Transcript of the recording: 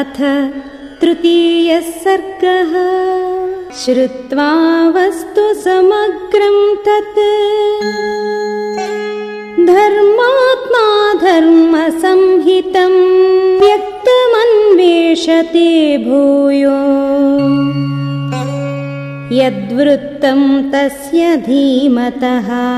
अथ तृतीयः सर्गः। श्रुत्वा वस्तु समग्रम् तत्। धर्मात्मा धर्मसंहितम् व्यक्तमन्वेषते भूयो। यद्वृत्तम् तस्य धीमतः।